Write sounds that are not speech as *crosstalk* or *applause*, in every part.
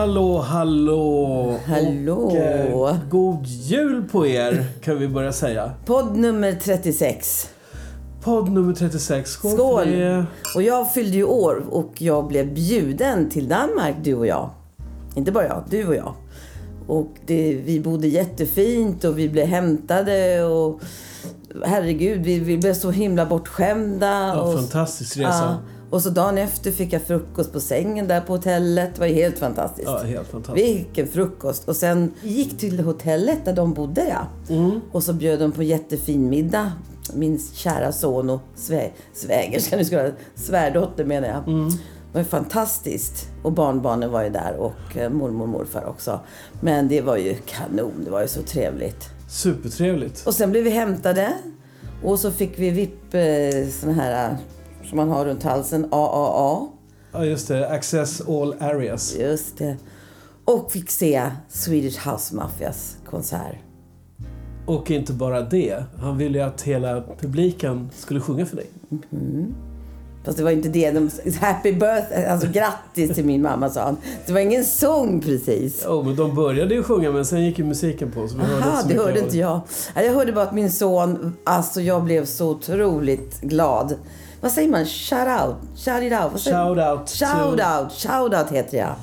Hallå, hallå! Hallå. Och, eh, god jul på er, kan vi börja säga. Podd nummer 36. Podd nummer 36. Skål, Skål! Och jag fyllde ju år och jag blev bjuden till Danmark, du och jag. Inte bara jag, du och jag. Och det, vi bodde jättefint och vi blev hämtade och herregud, vi, vi blev så himla bortskämda. Ja, och, fantastisk resa. Ja, och så dagen efter fick jag frukost på sängen där på hotellet. Det var helt fantastiskt. Ja, helt fantastiskt. Vilken frukost! Och sen gick till hotellet där de bodde ja. Mm. Och så bjöd de på jättefin middag. Min kära son och svä svägerska, nu ska jag svärdotter menar jag. Mm. Det var fantastiskt. Och barnbarnen var ju där och eh, mormor och morfar också. Men det var ju kanon, det var ju så trevligt. Supertrevligt. Och sen blev vi hämtade. Och så fick vi VIP, eh, sån här som man har runt halsen, AAA. Ja, just det. Access all areas. Just det. Och fick se Swedish House Mafias konsert. Och inte bara det. Han ville ju att hela publiken skulle sjunga för dig. Fast det var inte det. De, happy birthday, alltså grattis till min mamma sa han. Det var ingen sång precis. Ja, men de började ju sjunga men sen gick ju musiken på så vi hörde inte Aha, så det hörde inte jag. Ja, Jag hörde bara att min son, alltså jag blev så otroligt glad. Vad säger man? Shout out? Shout it out? Vad säger man? Shout out to- Shout out! Shout out heter jag.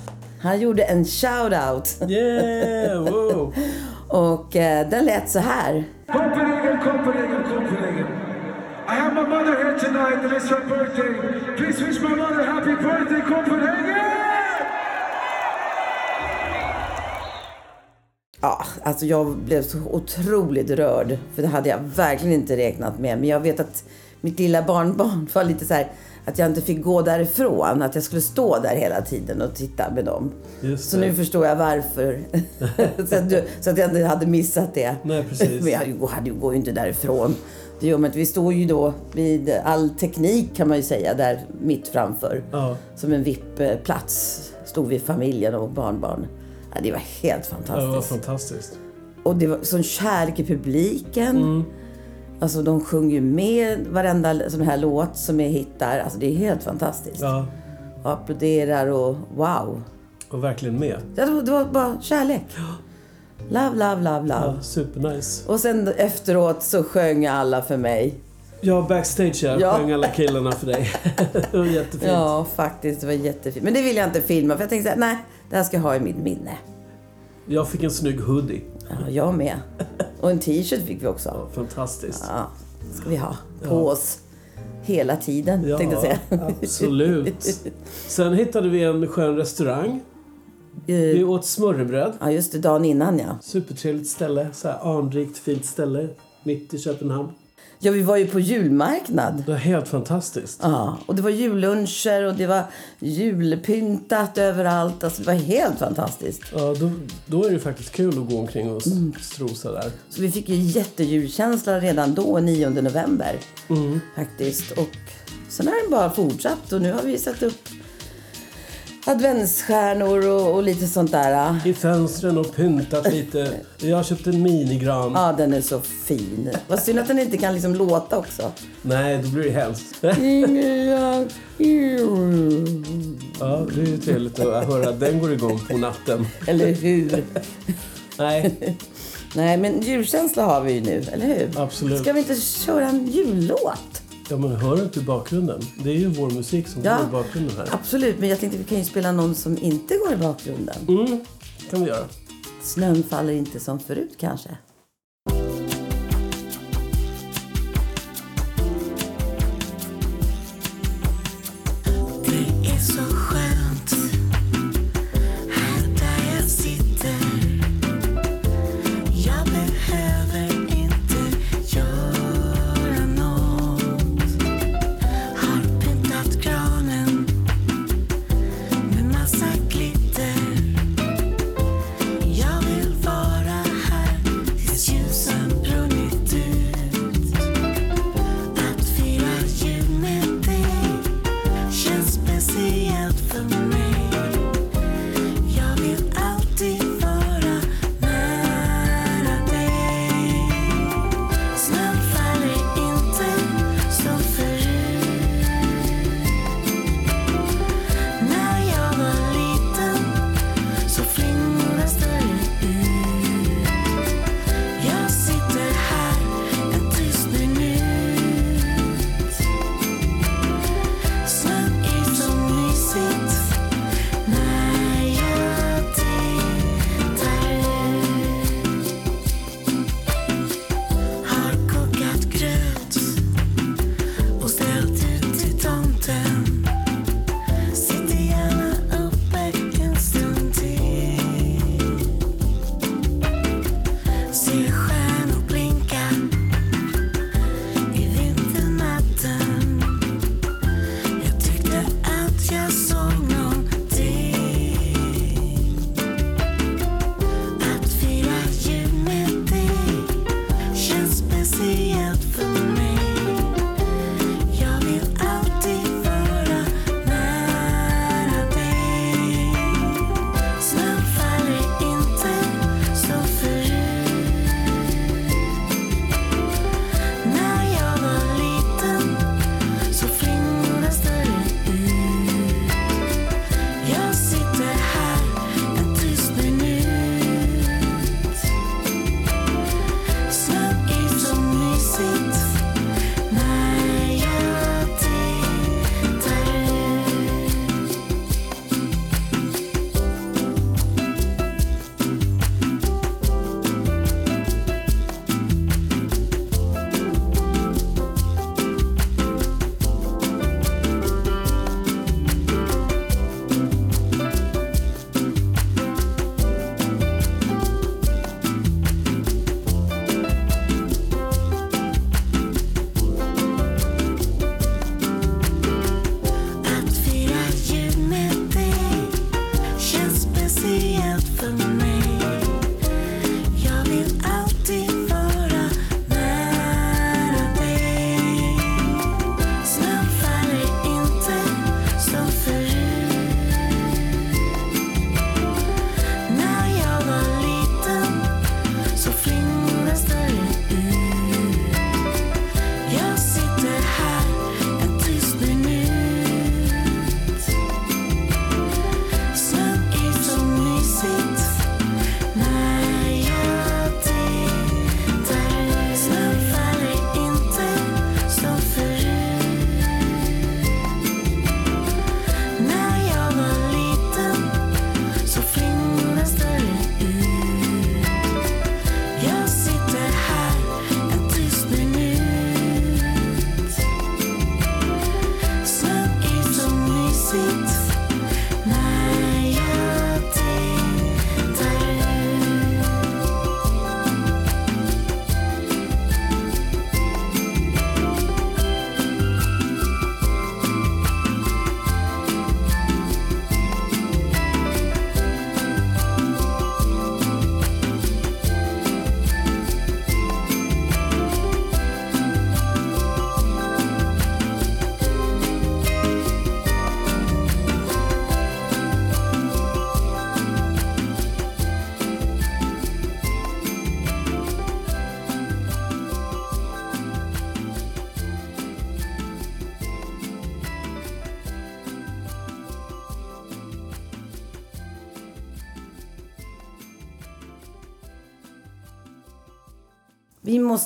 Han gjorde en shout out. Yeah! Wow! *laughs* Och eh, den lät så här. Copenhagen, Copenhagen, Copenhagen. I have my mother here tonight and it's her birthday. Please wish my mother happy birthday, Copenhagen! Ja, alltså jag blev så otroligt rörd. För det hade jag verkligen inte räknat med. Men jag vet att mitt lilla barnbarn var lite så här att jag inte fick gå därifrån. Att jag skulle stå där hela tiden och titta med dem. Så nu förstår jag varför. *laughs* så, att du, så att jag inte hade missat det. Nej, precis. Men jag jag går ju inte därifrån. Det gör man. Vi står ju då vid all teknik kan man ju säga där mitt framför. Ja. Som en VIP-plats stod vi familjen och barnbarn. Ja, det var helt Ja, det var fantastiskt. fantastiskt. Och det var sån kärlek i publiken. Mm. Alltså de sjunger ju med varenda sån här låt som är hittar. Alltså det är helt fantastiskt. Ja, Och applåderar och wow. och verkligen med. Det var, det var bara kärlek. Love, love, love, love. Ja, supernice. Och sen efteråt så sjöng alla för mig. Ja, backstage ja. Ja. Sjöng alla killarna för dig. *laughs* det var jättefint. Ja, faktiskt. Det var jättefint. Men det vill jag inte filma för jag tänkte så här, nej, det här ska jag ha i mitt minne. Jag fick en snygg hoodie. Ja, jag med. Och en t-shirt fick vi också. Ja, fantastiskt. Ja, ska vi ha på oss hela tiden, Ja, tänkte jag säga. absolut. Sen hittade vi en skön restaurang. Vi Eh, åt smörrebröd. Ja, just det. Dagen innan, ja. Supertrevligt ställe. Så här anrikt, fint ställe. Mitt i Köpenhamn. Ja, vi var ju på julmarknad. Det var helt fantastiskt. Ja, och det var julluncher och det var julpyntat överallt. Alltså, det var helt fantastiskt. Ja, då, då är det faktiskt kul att gå omkring och Mm. strosa där. Så vi fick ju jättejulkänsla redan då, 9 november. Mm. Faktiskt. Och sen har den bara fortsatt och nu har vi satt upp adventsstjärnor och, och lite sånt där. I fönstren och pyntat lite. Jag köpte en minigran. Ja, den är så fin. Vad synd att den inte kan liksom låta också. Nej, då blir det hemskt. *laughs* Ja, det är ju trevligt att höra att den går igång på natten. Eller hur? Nej, Nej, men julkänsla har vi ju nu, eller hur? Absolut. Ska vi inte köra en jullåt? Ja, men hör du inte i bakgrunden? Det är ju vår musik som Ja. går i bakgrunden här. Absolut, men jag tänkte vi kan ju spela någon som inte går i bakgrunden. Mm, kan vi göra. Snön faller inte som förut kanske.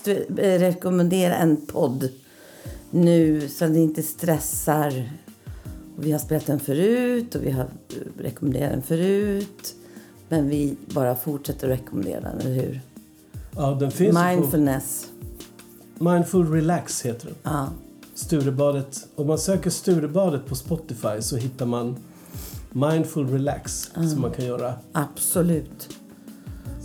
Måste eh, rekommendera en podd nu så att ni inte stressar. Och vi har spelat den förut och vi har eh, rekommenderat den förut. Men vi bara fortsätter att rekommendera den, eller hur? Ja, den finns Mindfulness. på Mindful Relax heter den. Ja. Sturebadet. Om man söker Sturebadet på Spotify så hittar man Mindful Relax som man kan göra. Absolut.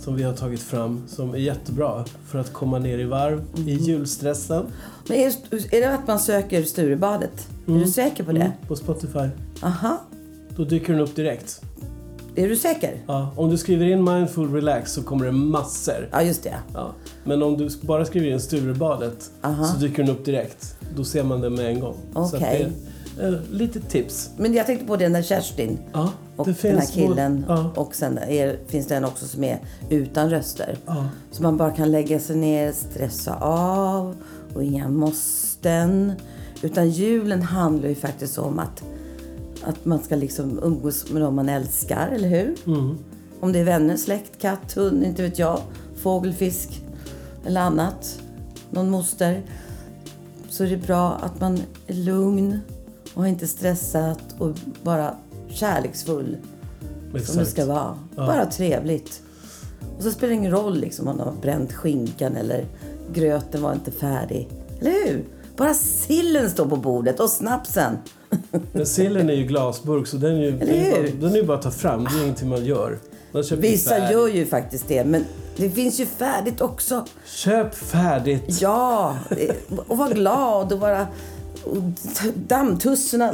Som vi har tagit fram. Som är jättebra för att komma ner i varv i julstressen. Men är, är det att man söker Sturebadet? Är du säker på det? Mm, på Spotify. Aha. Då dyker den upp direkt. Är du säker? Ja, om du skriver in Mindful Relax så kommer det massor. Ja, just det. Ja. Men om du bara skriver in Sturebadet Aha. så dyker den upp direkt. Då ser man den med en gång. Så Okej. det är, eh, lite tips. Men jag tänkte på den där Kerstin Ja, och det den här killen. Ja, Och sen är, finns det en också som är utan röster. ja. Så man bara kan lägga sig ner, stressa av och inga måsten. Utan julen handlar ju faktiskt om att, att man ska liksom umgås med dem man älskar, eller hur? Mm. Om det är vänner, släkt, katt, hund, inte vet jag. Fågel, fisk eller annat. Någon moster. Så är det bra att man är lugn och inte stressat och bara kärleksfull. Som det Exakt. ska vara. Ja. Bara trevligt. Och så spelar det ingen roll liksom, om de har bränt skinkan eller gröten var inte färdig. Eller hur? Bara sillen står på bordet och snapsen. Men sillen är ju glasburk så den är ju, den är ju bara, att ta fram. Det är ingenting man gör. Man Vissa färdigt. gör ju faktiskt det, men det finns ju färdigt också. Köp färdigt. Ja, och vara glad och bara... och Dammtussorna,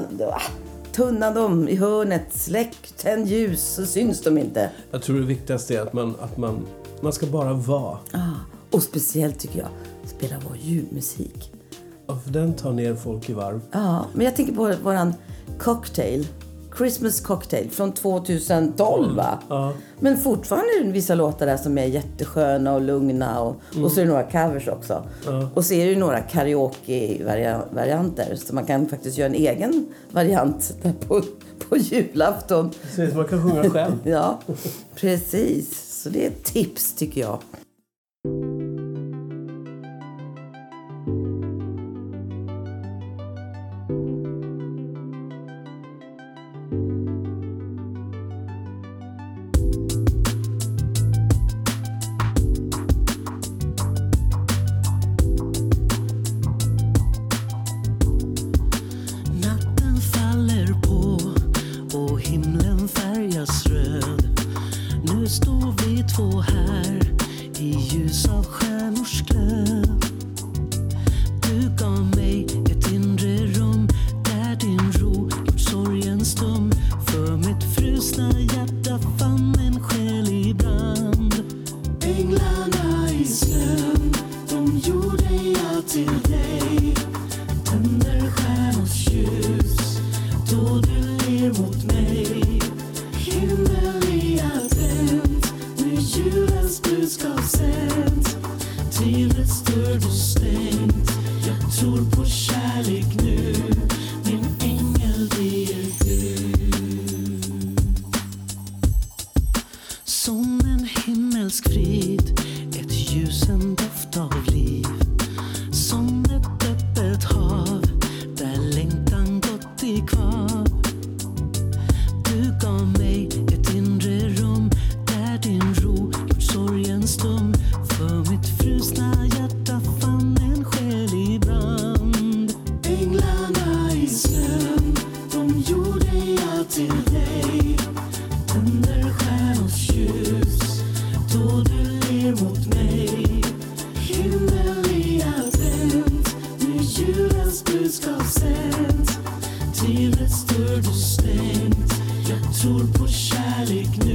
ah, tunna dem i hörnet, släck, tänd ljus så syns de inte. Jag tror det viktigaste är att man, att man, man ska bara vara. Ah, och speciellt tycker jag, spela vår julmusik. Ja, För den tar ner folk i varv. Ja, men jag tänker på våran cocktail. Christmas cocktail från 2012 va? Ja. Men fortfarande är det vissa låtar där som är jättesköna och lugna och, och så är det några covers också. Ja. Och så är det några karaoke-varianter så man kan faktiskt göra en egen variant där på, på julafton. Precis, man kan sjunga själv. *laughs* Ja, precis. Så det är ett tips tycker jag.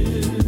Kärlek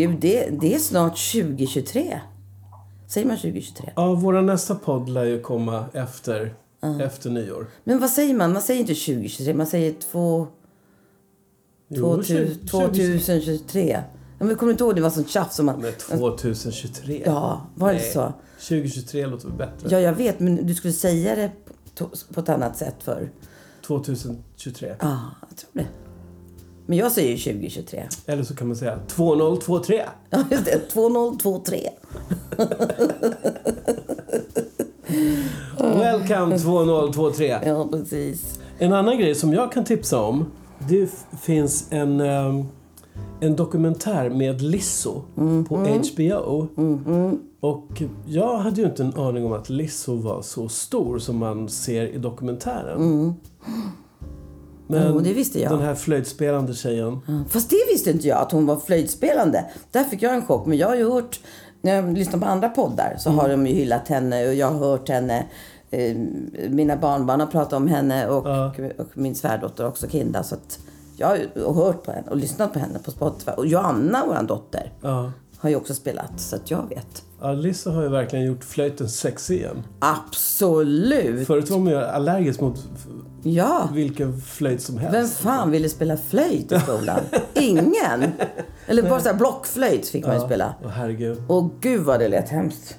Herregud, det, det är snart 2023. Säger man 2023? Ja, våra nästa podd lär ju komma efter, efter nyår. Men vad säger man? Man säger inte 2023, man säger två, Jo, 2000, 20- 2023. Ja, men kommer inte ihåg det var sånt tjafs om man... Men 2023? Ja, var det Nej, så? 2023 låter väl bättre? Ja, jag vet, men du skulle säga det på, på ett annat sätt för. 2023. Ja, jag tror det. Men jag säger 2023. Eller så kan man säga 2023. Ja, just det. 2023. Welcome 2023. Ja, precis. En annan grej som jag kan tipsa om. Det finns en, ehm, en dokumentär med Lizzo på HBO. Och jag hade ju inte en aning om att Lizzo var så stor som man ser i dokumentären. Men Jo, det visste jag. den här flöjtspelande tjejen. Fast det visste inte jag, att hon var flöjtspelande. Där fick jag en chock. Men jag har ju hört, när jag lyssnar på andra poddar så har de ju hyllat henne och jag har hört henne. Eh, mina barnbarn har pratat om henne och, Ja. och min svärdotter också, Kinda. Så att jag har ju hört på henne och lyssnat på henne på Spotify. Och Joanna, vår dotter, Ja. har ju också spelat. Så att jag vet. Ja, Lizzo har ju verkligen gjort flöjten sexig igen. Absolut! Förut var man ju allergisk mot Ja! vilken flöjt som helst. Vem fan ville spela flöjt i skolan? *laughs* Ingen! Eller bara så här blockflöjt fick man ju spela. Åh, herregud. Och gud vad det lät hemskt.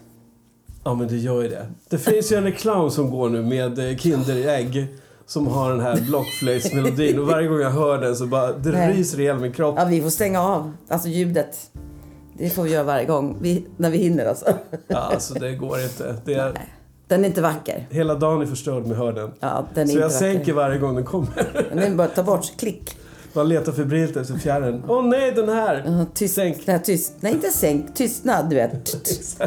Ja, men det gör ju det. Det finns ju en reklam som går nu med eh, Kinderägg som har den här blockflöjtsmelodin och varje gång jag hör den så bara, det Nej. ryser i hela min kropp. Ja, vi får stänga av. Alltså ljudet. Det får vi göra varje gång. Vi, när vi hinner alltså. Ja, alltså det går inte. Det är, Den är inte vacker. hela dagen är förstörd med att höra den. Ja, den är Så inte jag vacker. sänker varje gång den kommer. Den är bara ta bort. Klick. Man letar febrilt efter fjärren. Åh nej, den här! Tyst. Sänk. Nej, tyst. Nej, inte sänk. Tystnad, du vet.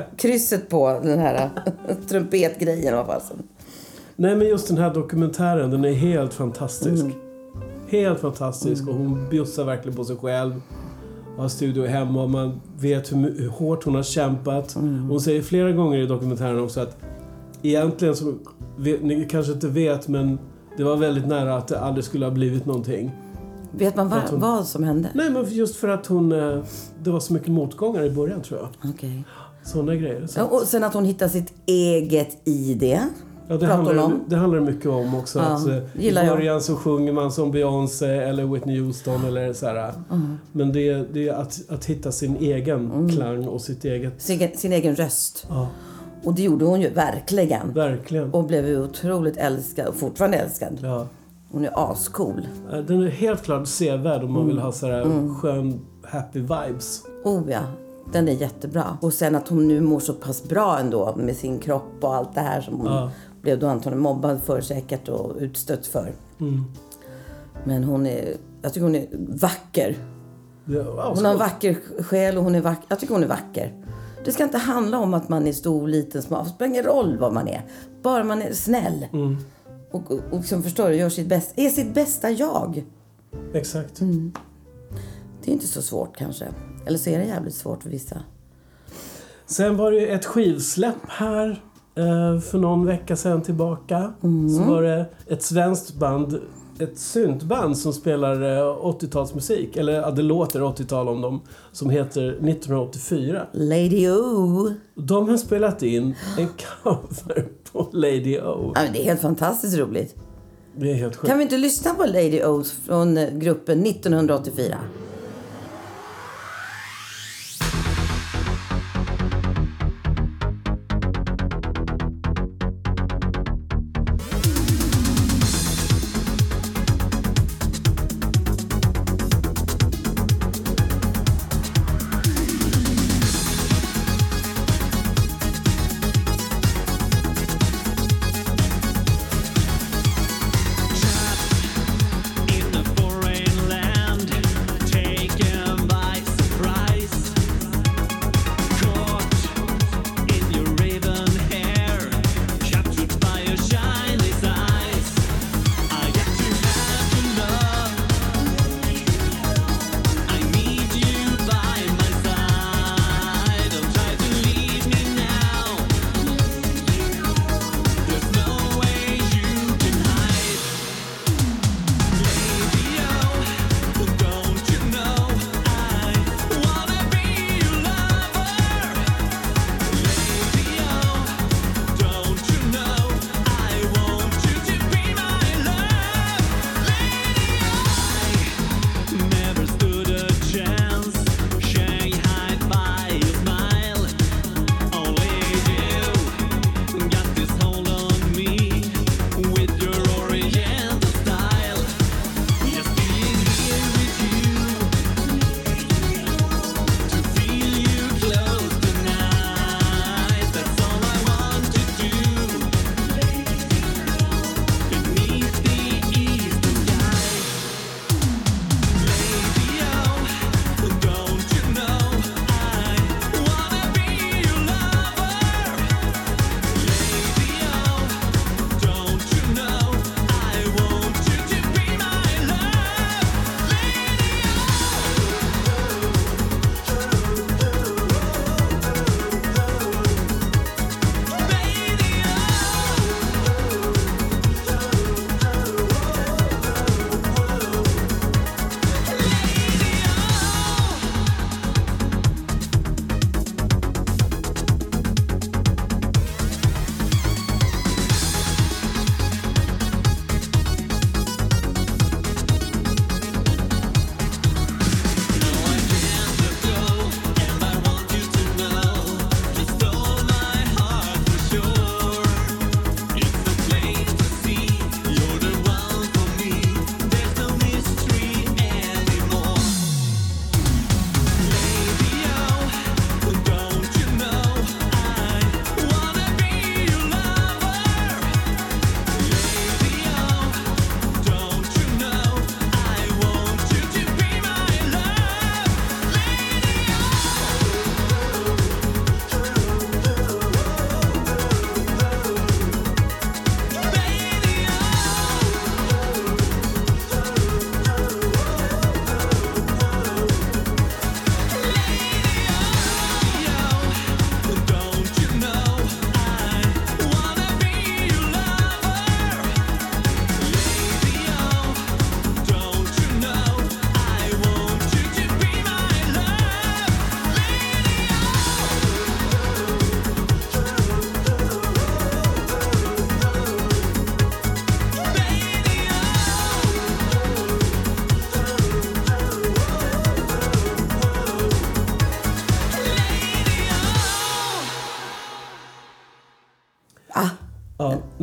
*laughs* Krysset på den här *laughs* trumpetgrejen. Nej, men just den här dokumentären, den är helt fantastisk. Helt fantastisk och hon bjussar verkligen på sig själv. Har studio hemma och man vet hur, hur hårt hon har kämpat. Hon säger flera gånger i dokumentären också att egentligen vet, ni kanske inte vet men det var väldigt nära att det aldrig skulle ha blivit någonting. Vet man vad, hon- vad som hände? Nej men just för att hon, eh, det var så mycket motgångar i början tror jag. Okej. Sådana grejer. Så. Ja, och sen att hon hittar sitt eget ID. Ja, det, handlar, om? det handlar mycket om också. Ja, att, eh, I gillar jag. början så sjunger man som Beyoncé eller Whitney Houston eller så här. Men det, är- det är att, att hitta sin egen Mm. klang och sitt eget... Sin, sin egen röst. Ja, Och det gjorde hon ju verkligen. verkligen. Och blev ju otroligt älskad och fortfarande älskad. Ja. Hon är ascool. Den är helt klart sevärd om man Mm. vill ha så här skön happy vibes. Oh ja, den är jättebra. Och sen att hon nu mår så pass bra ändå med sin kropp och allt det här som hon Ja. Blev då antagligen mobbad för säkert och utstött för. Mm. Men hon är, jag tycker hon är vacker. Hon har en vacker själ och hon är vacker. Jag tycker hon är vacker. Det ska inte handla om att man är stor, liten, smal. Det spelar ingen roll vad man är. Bara man är snäll. Mm. Och, och, och liksom förstår du, gör sitt bästa. Är sitt bästa jag. Exakt. Mm. Det är inte så svårt kanske. Eller så är det jävligt svårt för vissa. Sen var det ju ett skivsläpp här för någon vecka sedan tillbaka. Mm. Så var det ett svenskt band, ett syntband som spelar eh, 80-talsmusik. Eller ja, det låter 80-tal om dem. Som heter 1984. Lady O. De har spelat in en cover på Lady O. Ja, det är helt fantastiskt roligt. Det är helt sjukt. Kan vi inte lyssna på Lady O från eh, gruppen 1984?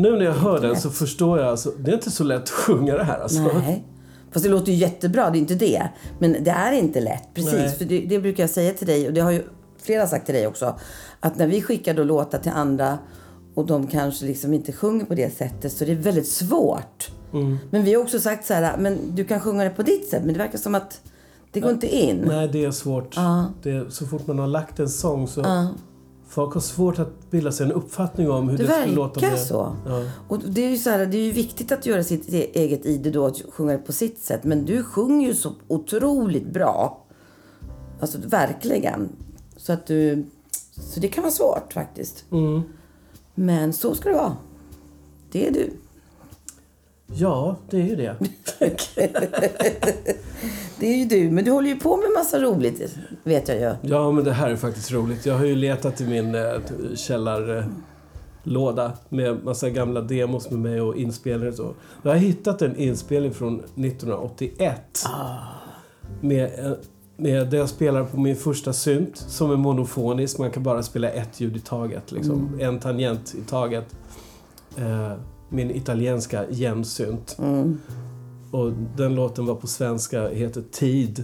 Nu när jag hör den så förstår jag alltså, det är inte så lätt att sjunga det här alltså. Nej. Fast det låter ju jättebra, det är inte det. Men det är inte lätt. Precis, Nej. för det, det brukar jag säga till dig och det har ju flera sagt till dig också. Att när vi skickar då låtar till andra och de kanske liksom inte sjunger på det sättet så det är väldigt svårt. Mm. Men vi har också sagt så här, men du kan sjunga det på ditt sätt. Men det verkar som att det går inte in. Nej, det är svårt. Det är, så fort man har lagt en sång så... Folk har svårt att bilda sig en uppfattning om hur Det det, skulle låta. verkar med- så. Ja. Och det är ju så här, det är ju viktigt att göra sitt e- eget i det då, att sjunga det på sitt sätt. Men du sjunger ju så otroligt bra. Alltså verkligen. Så att du... Så det kan vara svårt faktiskt. Mm. Men så ska det vara. Det är du. ja, det är ju det. *laughs* *laughs* Det är ju du. Men du håller ju på med massa roligt, vet jag ju. Ja, men det här är faktiskt roligt. Jag har ju letat i min eh, källarlåda med massa gamla demos med mig och inspelningar och så. Jag har hittat en inspelning från 1981. Med, eh, med där jag spelar på min första synt som är monofonisk. Man kan bara spela ett ljud i taget. Liksom. En tangent i taget. Eh, min italienska gensynt. Och den låten var på svenska, heter Tid.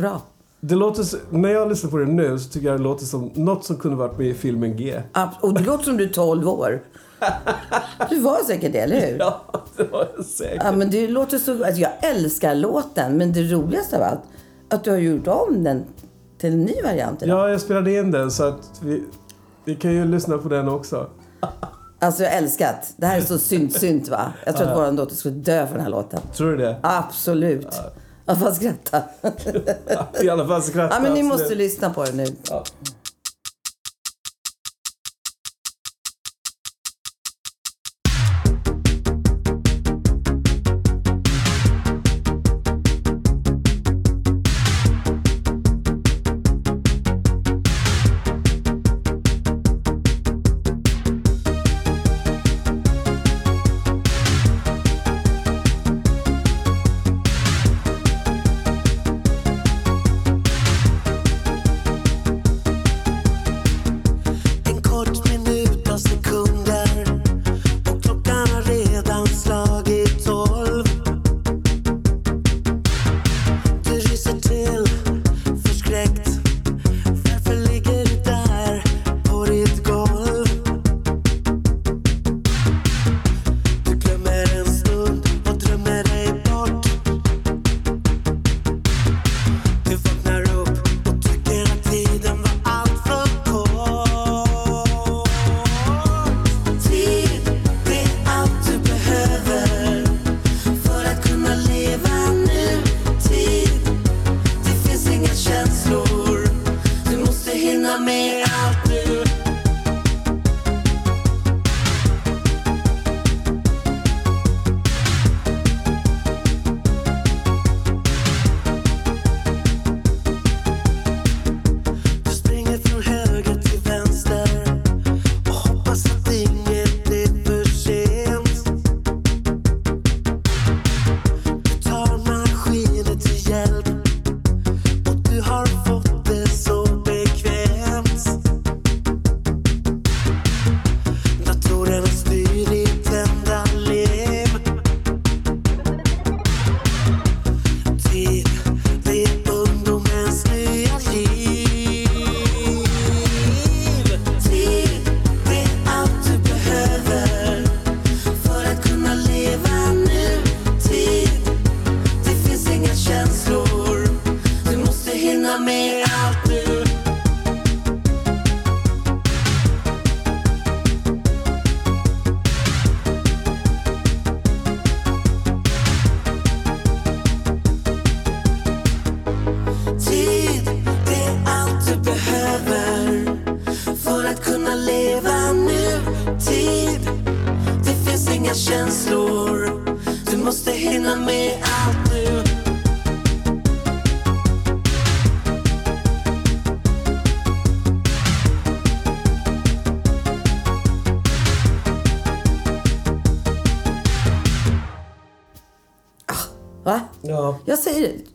Bra. Det låter, när jag lyssnar på det nu så tycker jag det låter som något som kunde varit med i filmen G. Och det låter som du är 12 år. Du var säkert det, eller hur? Ja, det var jag säkert. Ja, men det låter så... Alltså jag älskar låten, men det roligaste av allt, att du har gjort om den till en ny variant idag. Ja, jag spelade in den så att vi, vi kan ju lyssna på den också. Alltså jag älskar att Det här är så synt-synt va? Jag tror att våran dotter skulle dö för den här låten. Tror du det? Absolut. Jag får skratta. I *laughs* alla fall skratta. Ja, men ni måste lyssna på det nu. Ja.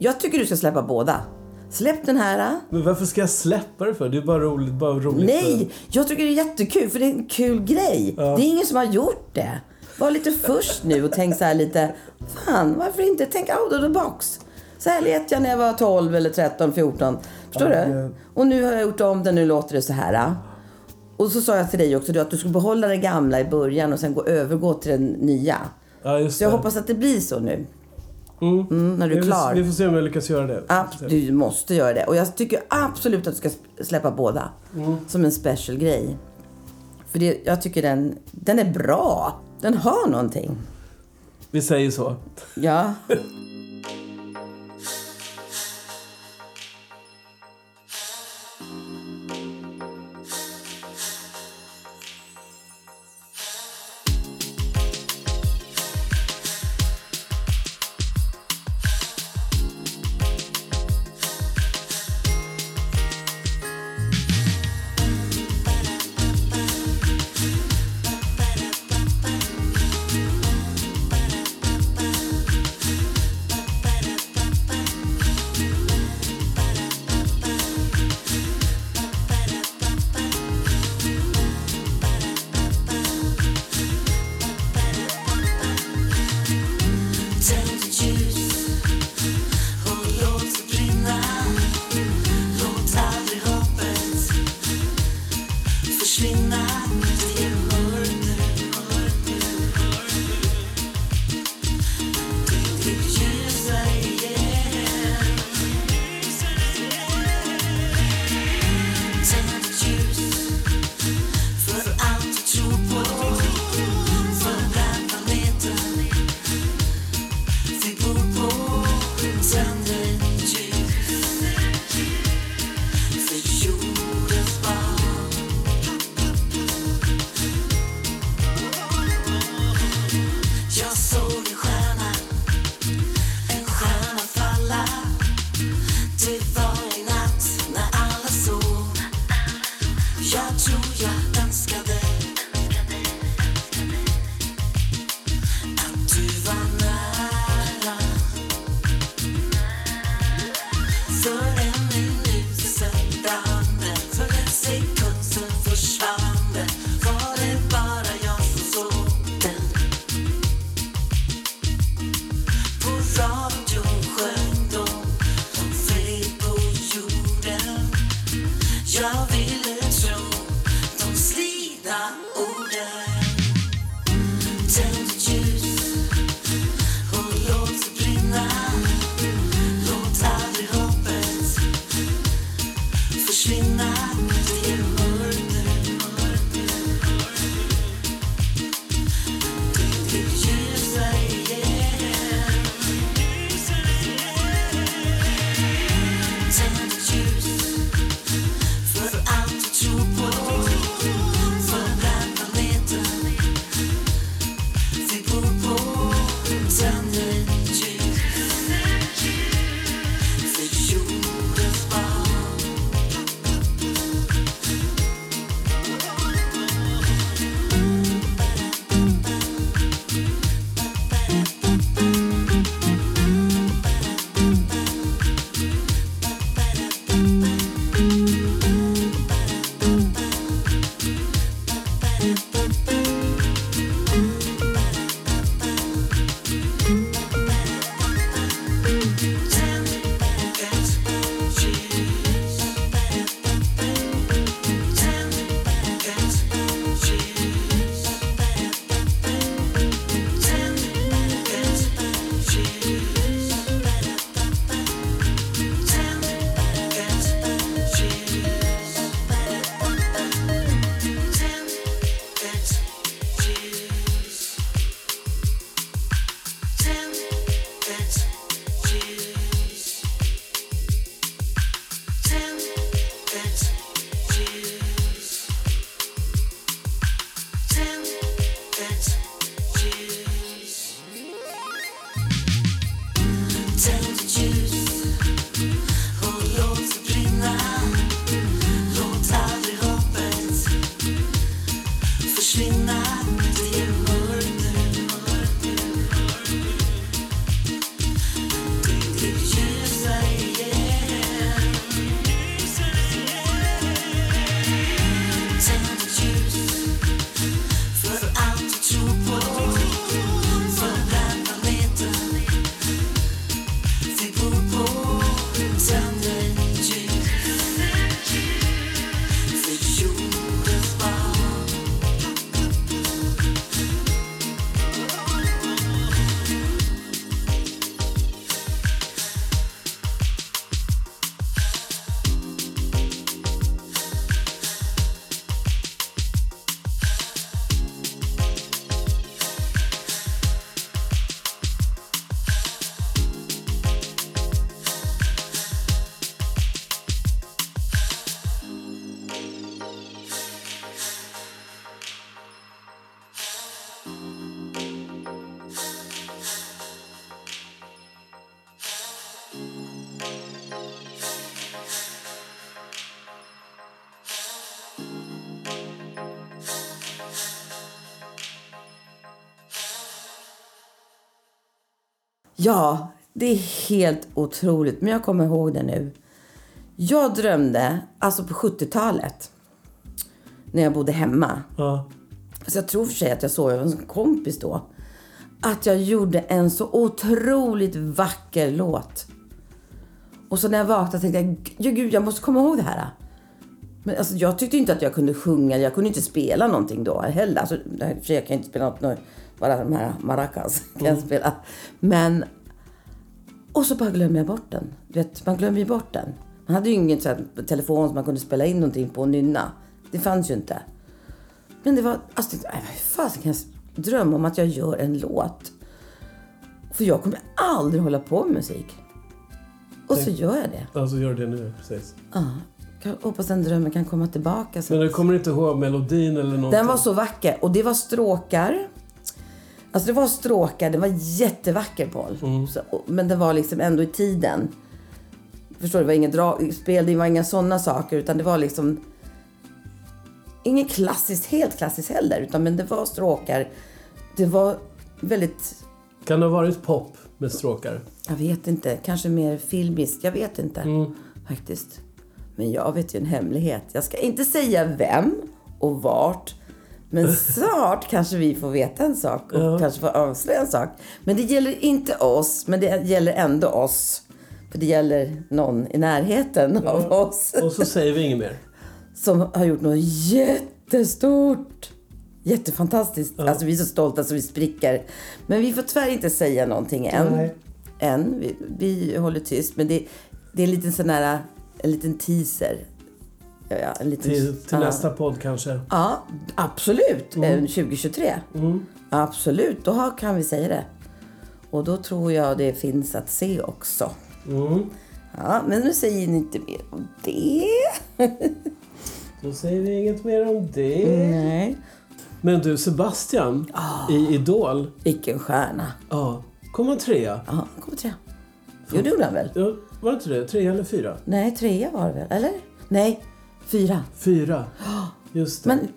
Jag tycker du ska släppa båda. Släpp den här. Men varför ska jag släppa det för? Det är bara roligt. Bara roligt Nej, jag tycker det är jättekul för det är en kul grej. Det är ingen som har gjort det. Var lite först nu och tänk så här lite, fan varför inte? Tänk out of the box. Så här lät jag när jag var 12 eller 13, 14. Förstår Ja, du? Och nu har jag gjort om det, nu låter det så här. Och så sa jag till dig också du, att du skulle behålla det gamla i början och sen gå, övergå till det nya. Ja, just Så jag hoppas att det blir så nu. Mm. Mm, när du är klar. Vi får se om jag lyckas göra det. Ab- du måste göra det. Och jag tycker absolut att du ska släppa båda. Som en special grej. För det, jag tycker den, den är bra. Den har någonting. Vi säger så. Ja. *laughs* Jag tror jag Ja, det är helt otroligt. Men jag kommer ihåg det nu. Jag drömde, alltså på 70-talet, när jag bodde hemma. Ja. Så jag tror för sig att jag sov över en kompis då. Att jag gjorde en så otroligt vacker låt. Och så när jag vaknade tänkte jag, "Ja, gud jag måste komma ihåg det här. Men alltså, jag tyckte inte att jag kunde sjunga, jag kunde inte spela någonting då heller. Alltså, jag kan inte spela något, något bara de här maracas *laughs* kan jag spela. Men, och så bara glömmer jag bort den. Du vet, man glömmer ju bort den. Man hade ju ingen så här, telefon som man kunde spela in någonting på och nynna. Det fanns ju inte. Men det var, alltså, jag tänkte, "Nej, vad fasen kan jag drömma om att jag gör en låt? För jag kommer aldrig hålla på med musik. Och så gör jag det. Alltså gör det nu, precis. Ja. Jag hoppas den drömmen kan komma tillbaka. Så. Men du kommer inte ihåg melodin eller någonting? Den var så vacker. Och det var stråkar. Alltså det var stråkar. Det var jättevacker Paul. Så, och- men det var liksom ändå i tiden. Förstår du? Det var inget dragspel, det var inga sådana saker. Utan det var liksom... Inget klassiskt, helt klassiskt heller. Utan men det var stråkar. Det var väldigt... Kan det ha varit pop med stråkar? Jag vet inte. Kanske mer filmiskt. Jag vet inte. Faktiskt. Men jag vet ju en hemlighet. Jag ska inte säga vem och vart. Men snart kanske vi får veta en sak och kanske får avslöja en sak. Men det gäller inte oss, men det gäller ändå oss. För det gäller någon i närheten av oss Och så säger vi inget mer. som har gjort något jättestort. Jättefantastiskt. Alltså vi är så stolta så vi spricker. Men vi får tyvärr inte säga någonting än. Nej. Än. Vi, vi håller tyst. Men det, det är en liten sån här, en liten teaser. Ja, ja, en liten, Till, till nästa podd kanske. Ja, absolut. Mm. Eh, 2023. Absolut, då kan vi säga det. Och då tror jag det finns att se också. Mm. Ja, men nu säger ni inte mer om det. *laughs* Då säger vi inget mer om det. Nej. Men du Sebastian i Idol. Vilken stjärna. Ja. Kom han trea? Ja, han kommer trea. Jo, det gjorde han väl? Ja, var det inte det? Trea eller fyra? Nej, trea var det väl? Eller? Nej, fyra. Fyra. *gasps* Just det. Men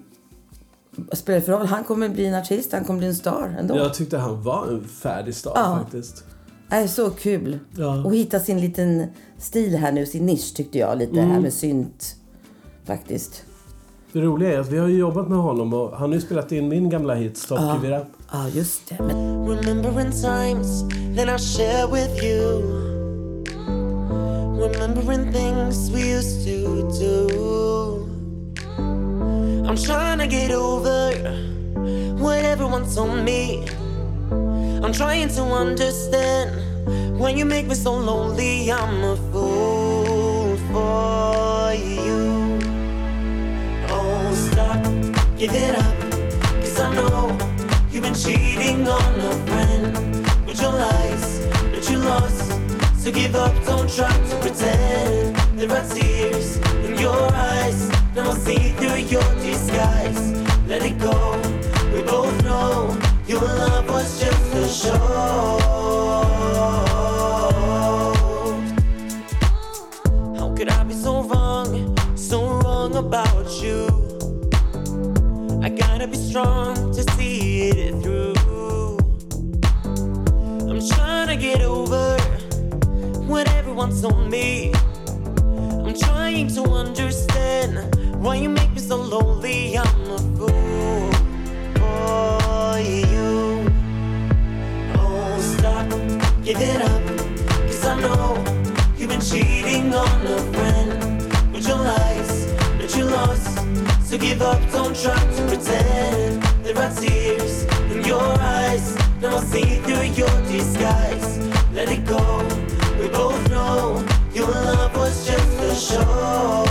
spelar det för roll? Han kommer bli en artist, han kommer bli en star ändå. Jag tyckte han var en färdig start Ja. faktiskt. Det är så kul. Ja. Och hitta sin liten stil här nu, sin nisch tyckte jag. Lite Mm. här med synt. Faktiskt. Det roliga är att vi har ju jobbat med honom och han har ju spelat in min gamla hit Stop Give It Up. Ja, just det. Men Remembering things we used to do. I'm trying to get over what everyone told me. I'm trying to understand when you make me so lonely. I'm a fool for you. Oh, stop, give it up. Cause I know you've been cheating on a friend with your lies that you lost. So give up, don't try to pretend. There are tears in your eyes. Now I see through your disguise. Let it go. We both know your love was just a show. How could I be so wrong, so wrong about you? I gotta be strong to see it through. I'm trying to get over what everyone told me. I'm trying to understand why you make me so lonely. I'm a fool for you. Oh, stop, give it up. Cause I know you've been cheating on a friend with your lies that you lost. So give up, don't try to pretend. There are tears in your eyes. Now I see through your disguise. Let it go. Love was just a show.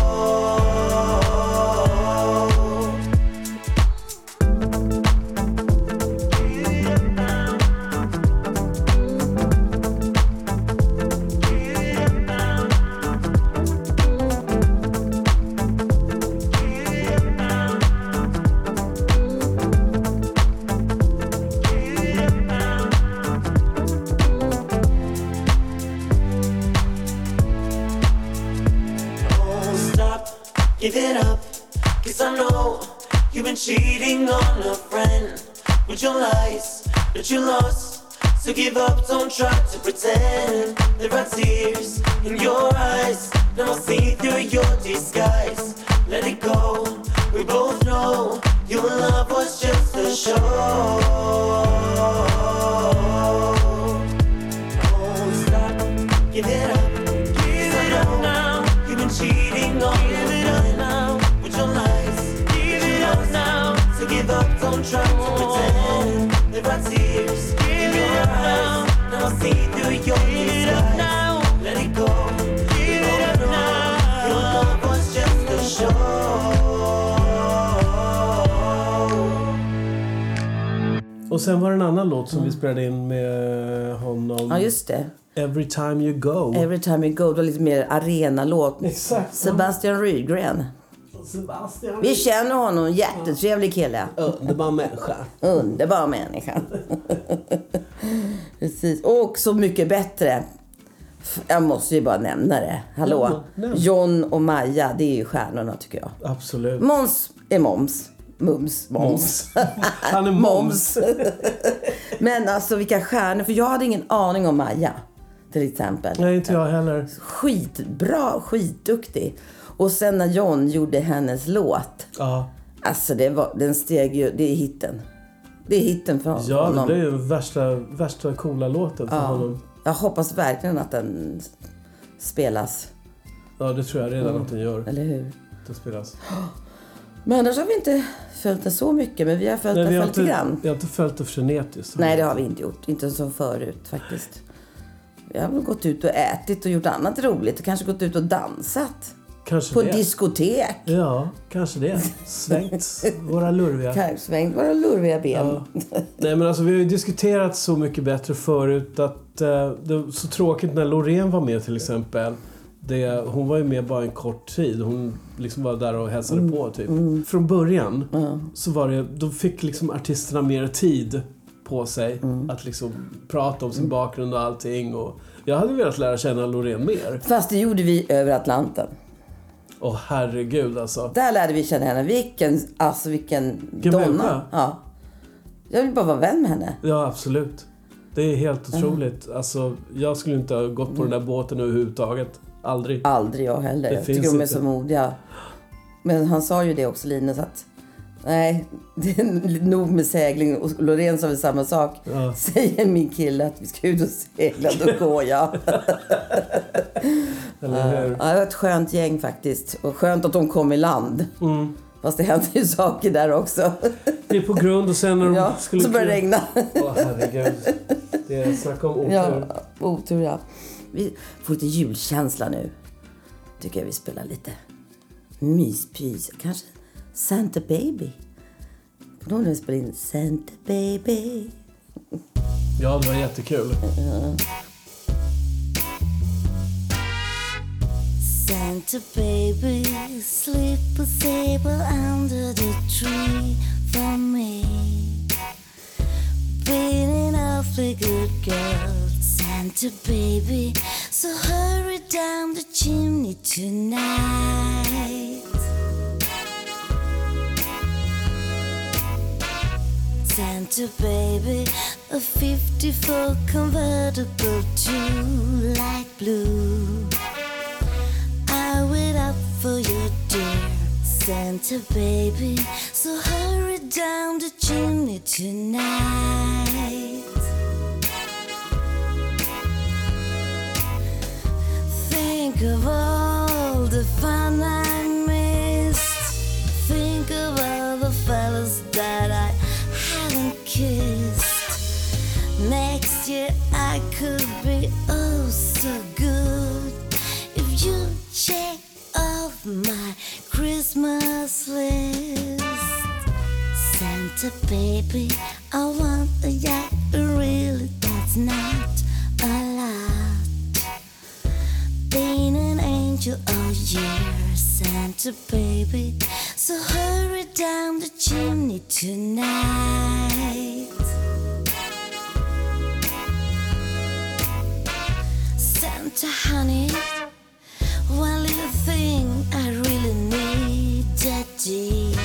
Give up, don't try to pretend there are tears in your eyes. Now see sen var det en annan låt som vi spelade in med honom. Ja, just det. Every time you go. Every time you go, det var lite mer arenalåt. *laughs* Exakt. Sebastian Rydgren. Sebastian. Vi känner honom, jättetrevlig kille. Underbar människa. Underbar människa. *laughs* Precis. Och så mycket bättre. Jag måste ju bara nämna det. Hallå? Ja, nämn. John och Maja, det är ju stjärnorna tycker jag. Absolut. Måns är Moms. Mums. Moms. *laughs* Han är moms. *laughs* Men alltså vilka stjärnor. För jag hade ingen aning om Maja. Till exempel. Nej, inte jag heller. Skitbra, skitduktig. Och sen när John gjorde hennes låt. Ja, Alltså det var, den steg ju, det är hitten. Det är hitten för ja det honom. blir ju värsta, värsta coola låten för Ja. honom. Jag hoppas verkligen att den spelas. Ja, det tror jag redan att den gör. Eller hur? Den spelas. *gasps* Men annars har vi inte följt det så mycket. Men vi har följt Nej, det lite grann. vi har inte följt det frenetiskt. Nej, det har vi inte gjort. Inte som förut faktiskt. Vi har väl gått ut och ätit och gjort annat roligt. Och kanske gått ut och dansat. Kanske På det. diskotek. Ja, kanske det. Svängt våra lurviga. Kanske svängt våra lurviga ben. Ja. Nej men alltså vi har ju diskuterat Så mycket bättre förut att eh, det var så tråkigt när Loreen var med till exempel. Det, hon var ju med bara en kort tid. Hon liksom var där och hälsade Mm. på typ. Från början så var det, då fick liksom artisterna mer tid på sig Mm. att liksom prata om sin bakgrund och allting. Och jag hade velat lära känna Loreen mer. Fast det gjorde vi över Atlanten. Åh herregud alltså. Där lärde vi känna henne. Vilken, alltså vilken, Vilken donna. människa. Ja. Jag vill bara vara vän med henne. Ja, absolut. Det är helt otroligt. Alltså, jag skulle inte ha gått på den där båten överhuvudtaget. Aldrig. Aldrig jag heller. Det Jag tycker de är så modiga. Men han sa ju det också, Linus, att nej, *laughs* det är nog med segling. Och Loreen sa väl samma sak. Ja. Säger min kille att vi ska ut och segla, då går jag. *laughs* Eller hur? Ja, det var ett skönt gäng faktiskt. Och skönt att de kom i land. Mm. Fast det hände ju saker där också. Det är på grund och sen när de Ja, skulle... så började det regna. Åh herregud. Det är snacka om otur. Ja, otur ja. Vi får lite julkänsla nu. Tycker jag vi spelar lite myspys. Kanske Santa Baby. Kommer du ihåg när vi spelade in Santa Baby? *laughs* Ja, det var jättekul. Santa baby, sleep a table under the tree for me. Being an awfully good girl, Santa baby. So hurry down the chimney tonight. Santa baby, a 54 convertible to light blue. I wait up for you, dear Santa baby. So hurry down the chimney tonight. Think of all the fun I missed. Think of all the fellas that I haven't kissed. Next year I could be oh so good if you check off my Christmas list. Santa baby, I want a yacht, really that's not angel all year, Santa baby. So hurry down the chimney tonight. Santa honey, one little thing I really need a deed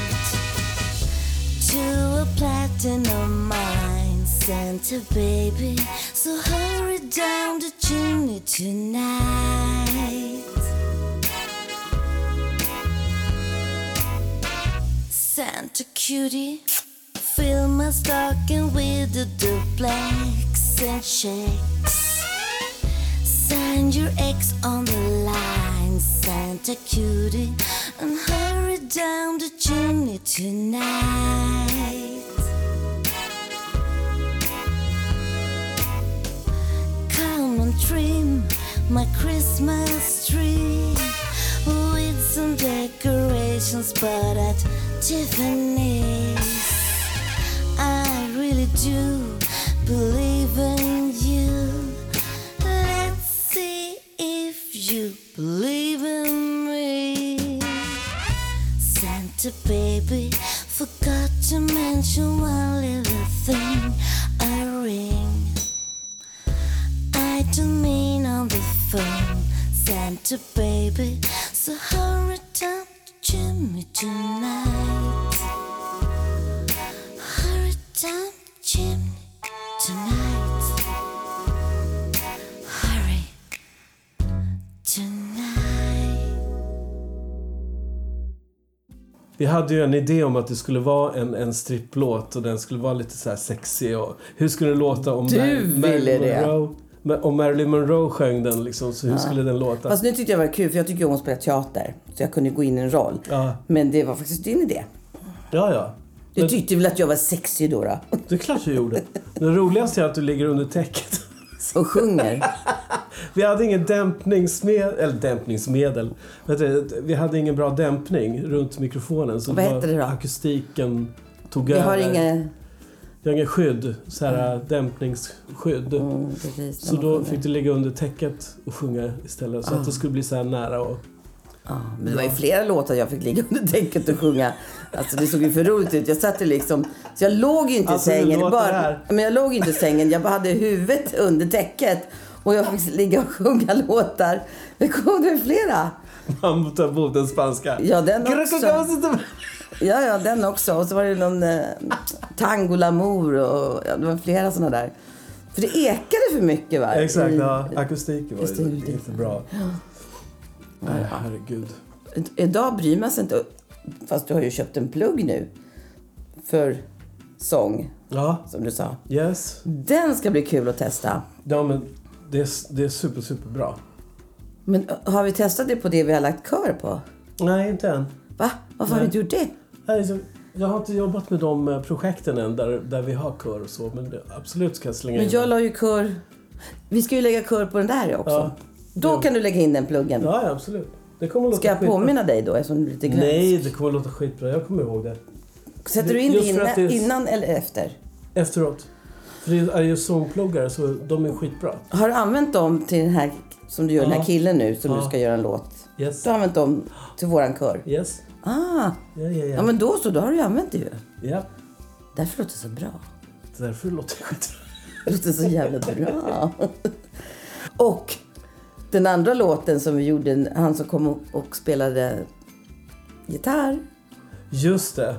to a platinum mine, Santa baby. So hurry down the chimney tonight. Santa cutie, fill my stocking with the duplex and checks. Sign your ex on the line, Santa cutie, and hurry down the chimney tonight. Come and trim my Christmas tree with some decorations, but at I really do believe in you. Let's see if you believe in me. Santa baby forgot to mention one little thing a ring. I don't mean on the phone, Santa baby. So hurry down to Jimmy tonight. Hurry down to Jimmy tonight. Hurry tonight. Vi hade ju en idé om att det skulle vara en, en stripplåt och den skulle vara lite så här sexig. Och hur skulle det låta om Du Mar- ville det. Monroe, om Marilyn Monroe sjöng den? Liksom, så hur skulle den låta? Fast nu tyckte jag det var kul för jag tycker om att spela teater. Så jag kunde gå in i en roll. Ja. Men det var faktiskt din idé. Ja, ja. Du Men- tyckte väl att jag var sexig då? då? *laughs* Det är klart jag gjorde. Det roligaste är att du ligger under täcket. Och sjunger. *laughs* Vi hade ingen dämpningsmedel, eller dämpningsmedel. Vi hade ingen bra dämpning runt mikrofonen. Så Vad hette det då? Akustiken tog Vi över. har inga... Vi har ingen skydd, så här dämpningsskydd. Mm, precis, Så då sjunger. fick du ligga under täcket och sjunga istället. Så att det skulle bli så här nära och... Men det var ju flera låtar jag fick ligga under täcket och sjunga. Alltså det såg ju för roligt ut. Jag satt liksom... Så jag låg ju inte Alltså, i sängen. det Bara, men jag låg inte i sängen. Jag bara hade huvudet under täcket. Och jag fick ligga och sjunga låtar. Det kom det flera. Emot den spanska. Ja, den också. Ja, ja, den också. Och så var det någon eh, Tango Lamour och ja, det var flera såna där. För det ekade för mycket va? Exakt, I- ja. Akustiken var ju inte bra. Nej, herregud. Idag bryr man sig inte. Fast du har ju köpt en plugg nu. För sång, Ja, som du sa. yes. Den ska bli kul att testa. Ja, men det är, det är super, super bra. Men har vi testat det på det vi har lagt kör på? Nej, inte än. Va? Varför har vi inte gjort det? Nej, Jag har inte jobbat med de eh, projekten än där, där vi har kör och så. Men absolut ska jag slänga Men in jag den. la ju kör... Vi ska ju lägga kör på den där också. Ja. Då kan du lägga in den pluggen. Ja, ja, absolut. Det kommer att låta Ska jag skitbra. påminna dig då eftersom du är lite glömsk? Nej, det kommer att låta skitbra. Jag kommer ihåg det. Sätter du in det innan, är- innan eller efter? Efteråt. För det är ju sångpluggar så de är skitbra. Har du använt dem till den här som du gör, den Ja. här killen nu som Ja. du ska göra en låt? Yes. Du har använt dem till våran kör? Yes. Ah, Ja, ja, ja. ja men då så, då har du ju använt det ju. ja. Därför låter det så bra. Därför låter det skitbra. Det låter så jävla bra. *laughs* Och den andra låten som vi gjorde, han som kom och- spelade gitarr, Just det.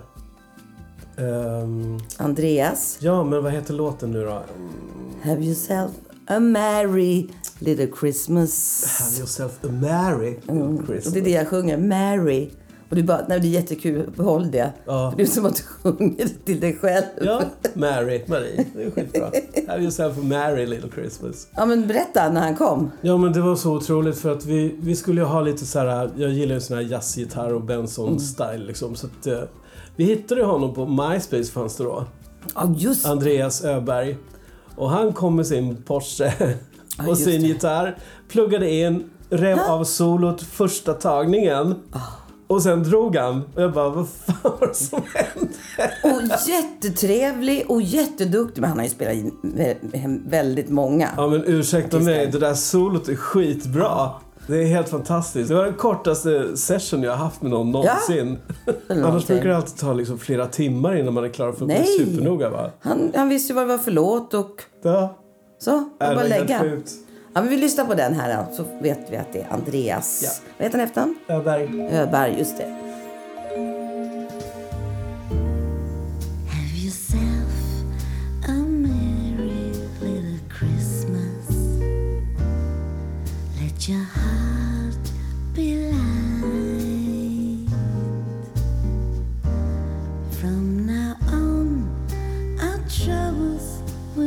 Ehm, Andreas. ja, men vad heter låten nu då? Have yourself a merry little Christmas. Have yourself a merry Mm. Christmas. Och det är det jag sjunger, Mary. Och du bara, nej det är jättekul, behåll det. Ja. Det är som att du sjunger till dig själv. Ja, Mary, Marie. Det är skitbra. Have yourself a merry little Christmas. Ja, men berätta när han kom. Ja men det var så otroligt för att vi, vi skulle ju ha lite så här. jag gillar ju sån här jazzgitarr och Benson-style liksom. Så att, eh, vi hittade honom på MySpace fanns det då. Ja, just Andreas Öberg. Och han kom med sin Porsche *laughs* och just sin det. gitarr. Pluggade in, rev av solot första tagningen. Och sen drog han. Och jag bara, vad fan var det som hände? Och jättetrevlig och jätteduktig. Men han har ju spelat in vä- väldigt många. Ja men ursäkta Artister. mig, det där solot är skitbra. Det är helt fantastiskt. Det var den kortaste session jag har haft med någon någonsin. Annars någonting. brukar det alltid ta liksom flera timmar innan man är klar för att bli Nej. supernoga va? Han, han visste ju vad det var för låt och Ja. så. Var bara lägga. sjukt. Ja, vi lyssnar på den här då, så vet vi att det är Andreas. Ja. Vad heter han efternamn? Öberg. Öberg, just det.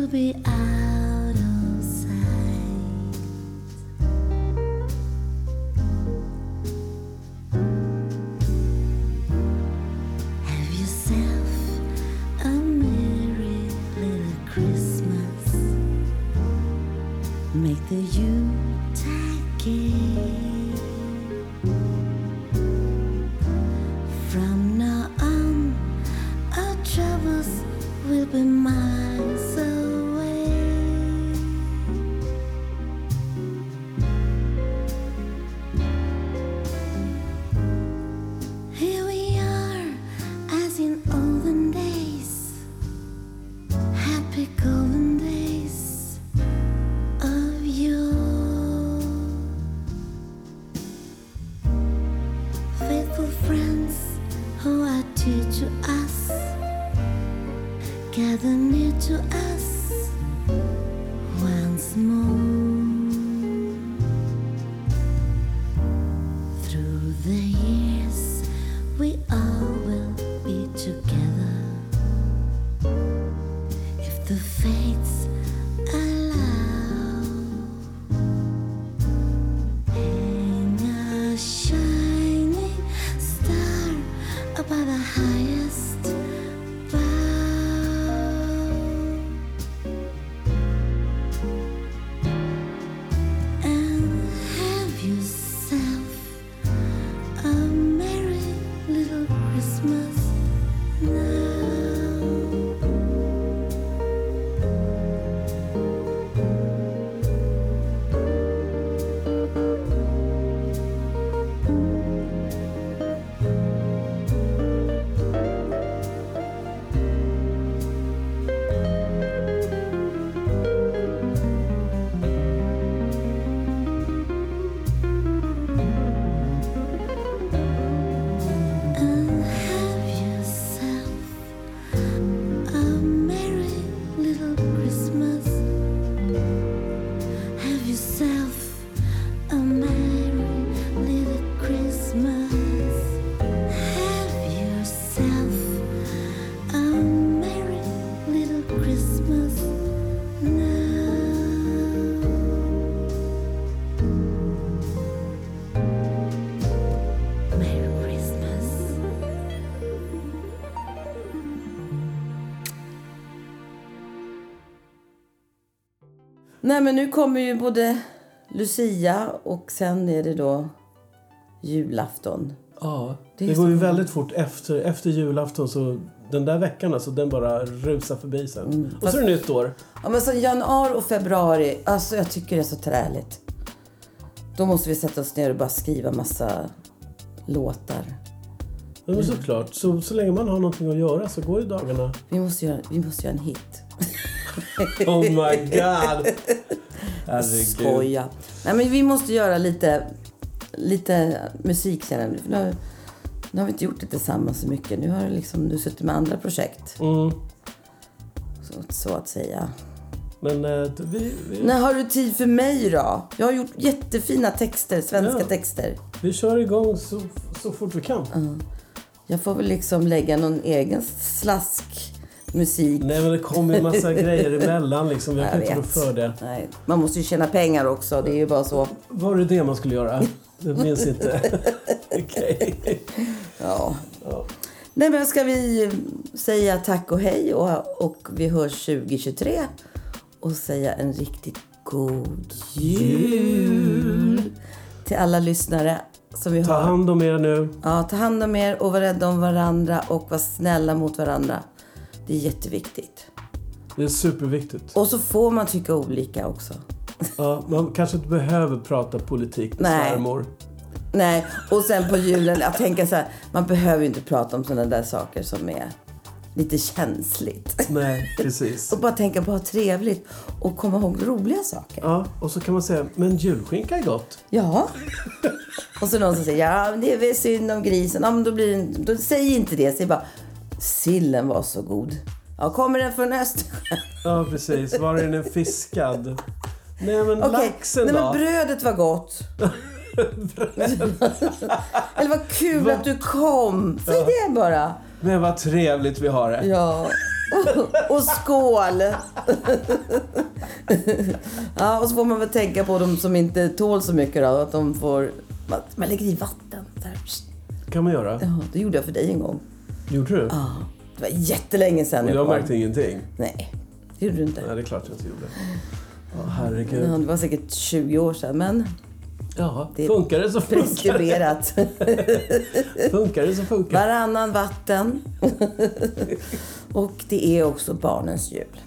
Be ours. the you Nej men nu kommer ju både Lucia och sen är det då julafton. Ja, Det det, går ju väldigt fort efter, efter julafton. Så den där veckan alltså, den bara rusar förbi sen. Mm, och så är det nytt år. Ja men så januari och februari, alltså jag tycker det är så träligt. Då måste vi sätta oss ner och bara skriva massa låtar. Ja, men såklart. Så, så länge man har någonting att göra så går ju dagarna. Vi måste göra, vi måste göra en hit. *laughs* *laughs* Oh my god! Herregud. Skoja. Nej men vi måste göra lite, lite musik jag. För Nu, nu har vi inte gjort det tillsammans så mycket. Nu har du liksom, du suttit med andra projekt. Mm. Så, så att säga. Men eh, vi, vi, När har du tid för mig då? Jag har gjort jättefina texter, svenska Ja. texter. vi kör igång så, så fort vi kan. Jag får väl liksom lägga någon egen slaskmusik. Nej men det kommer ju massa *laughs* grejer emellan liksom. Jag kan Jag inte rå vet. för det. Nej, man måste ju tjäna pengar också. Det är ju bara så. Var det det man skulle göra? Jag minns inte. *laughs* Okej. Ja. Ja. Nej men ska vi säga tack och hej och, och vi hörs 2023 och säga en riktigt god jul till alla lyssnare som vi Ta har. hand om er nu. Ja, ta hand om er och var rädda om varandra och var snälla mot varandra. Det är jätteviktigt. Det är superviktigt. Och så får man tycka olika också. Ja, man kanske inte behöver prata politik med Nej. svärmor. Nej, och sen på julen, jag tänker så här, man behöver ju inte prata om sådana där saker som är lite känsligt. Nej, precis. *laughs* Och bara tänka på att ha trevligt och komma ihåg roliga saker. Ja, och så kan man säga, men julskinka är gott. Ja. Och så någon som säger, ja det är väl synd om grisen. Ja men då blir det, då säg inte det. Säg bara, sillen var så god. Ja, kommer den från Östersjön? Ja, precis. Var är den fiskad? Nej, men Okej, laxen nej då? men brödet var gott. Eller vad kul att du kom. Säg det bara. Men vad trevligt vi har det. Ja. Och skål! Ja, och så får man väl tänka på de som inte tål så mycket då. Att de får... Man, lägger i vatten. Här. kan man göra. Ja, det gjorde jag för dig en gång. Gjorde du? Ja. Det var jättelänge sedan Och jag märkte ingenting. Nej, det gjorde du inte. Nej, det är klart jag inte gjorde. Ja, herregud. Ja, det var säkert 20 år sedan, men Ja, Det funkar det så funkar det. preskriberat. *laughs* Funkar det så funkar det. Varannan vatten. *laughs* och det är också barnens jul.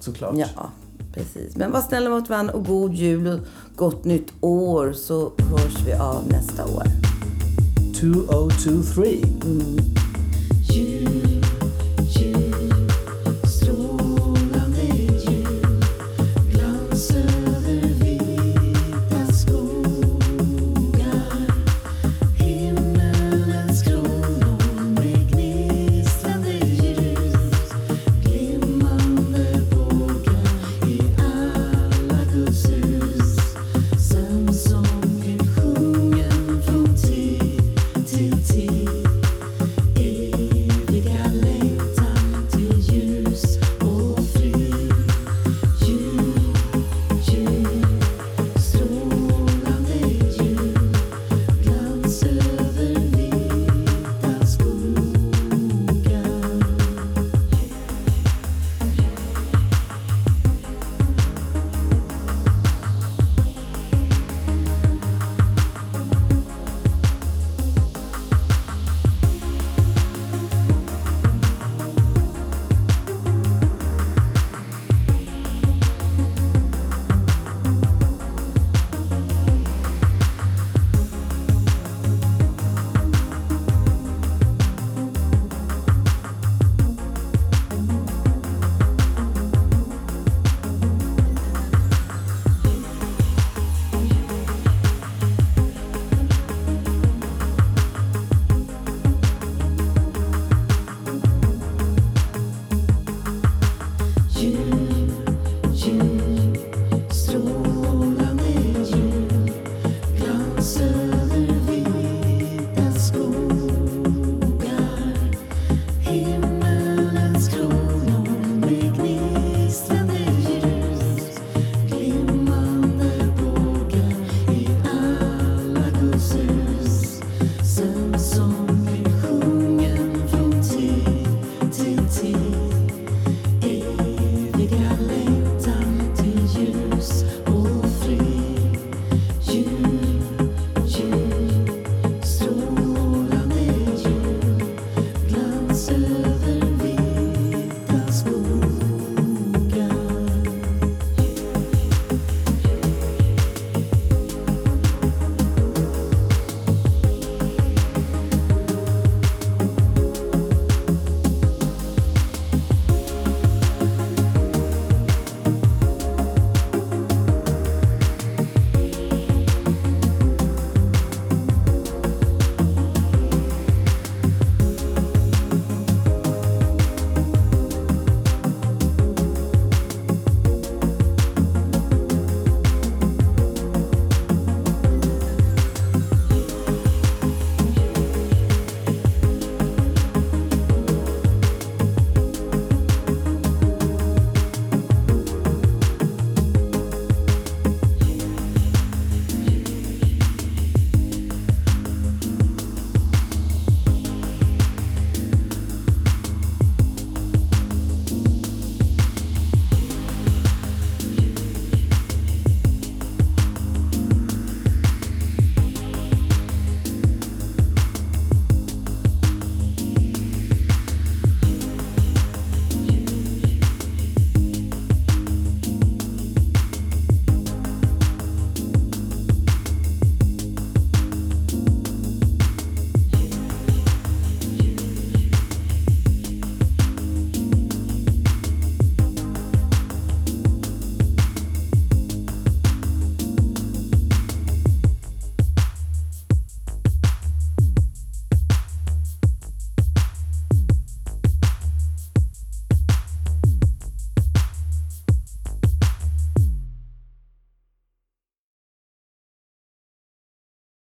Såklart. Ja, precis. Men var snälla mot varandra och god jul och gott nytt år så hörs vi av nästa år. 2023. Jul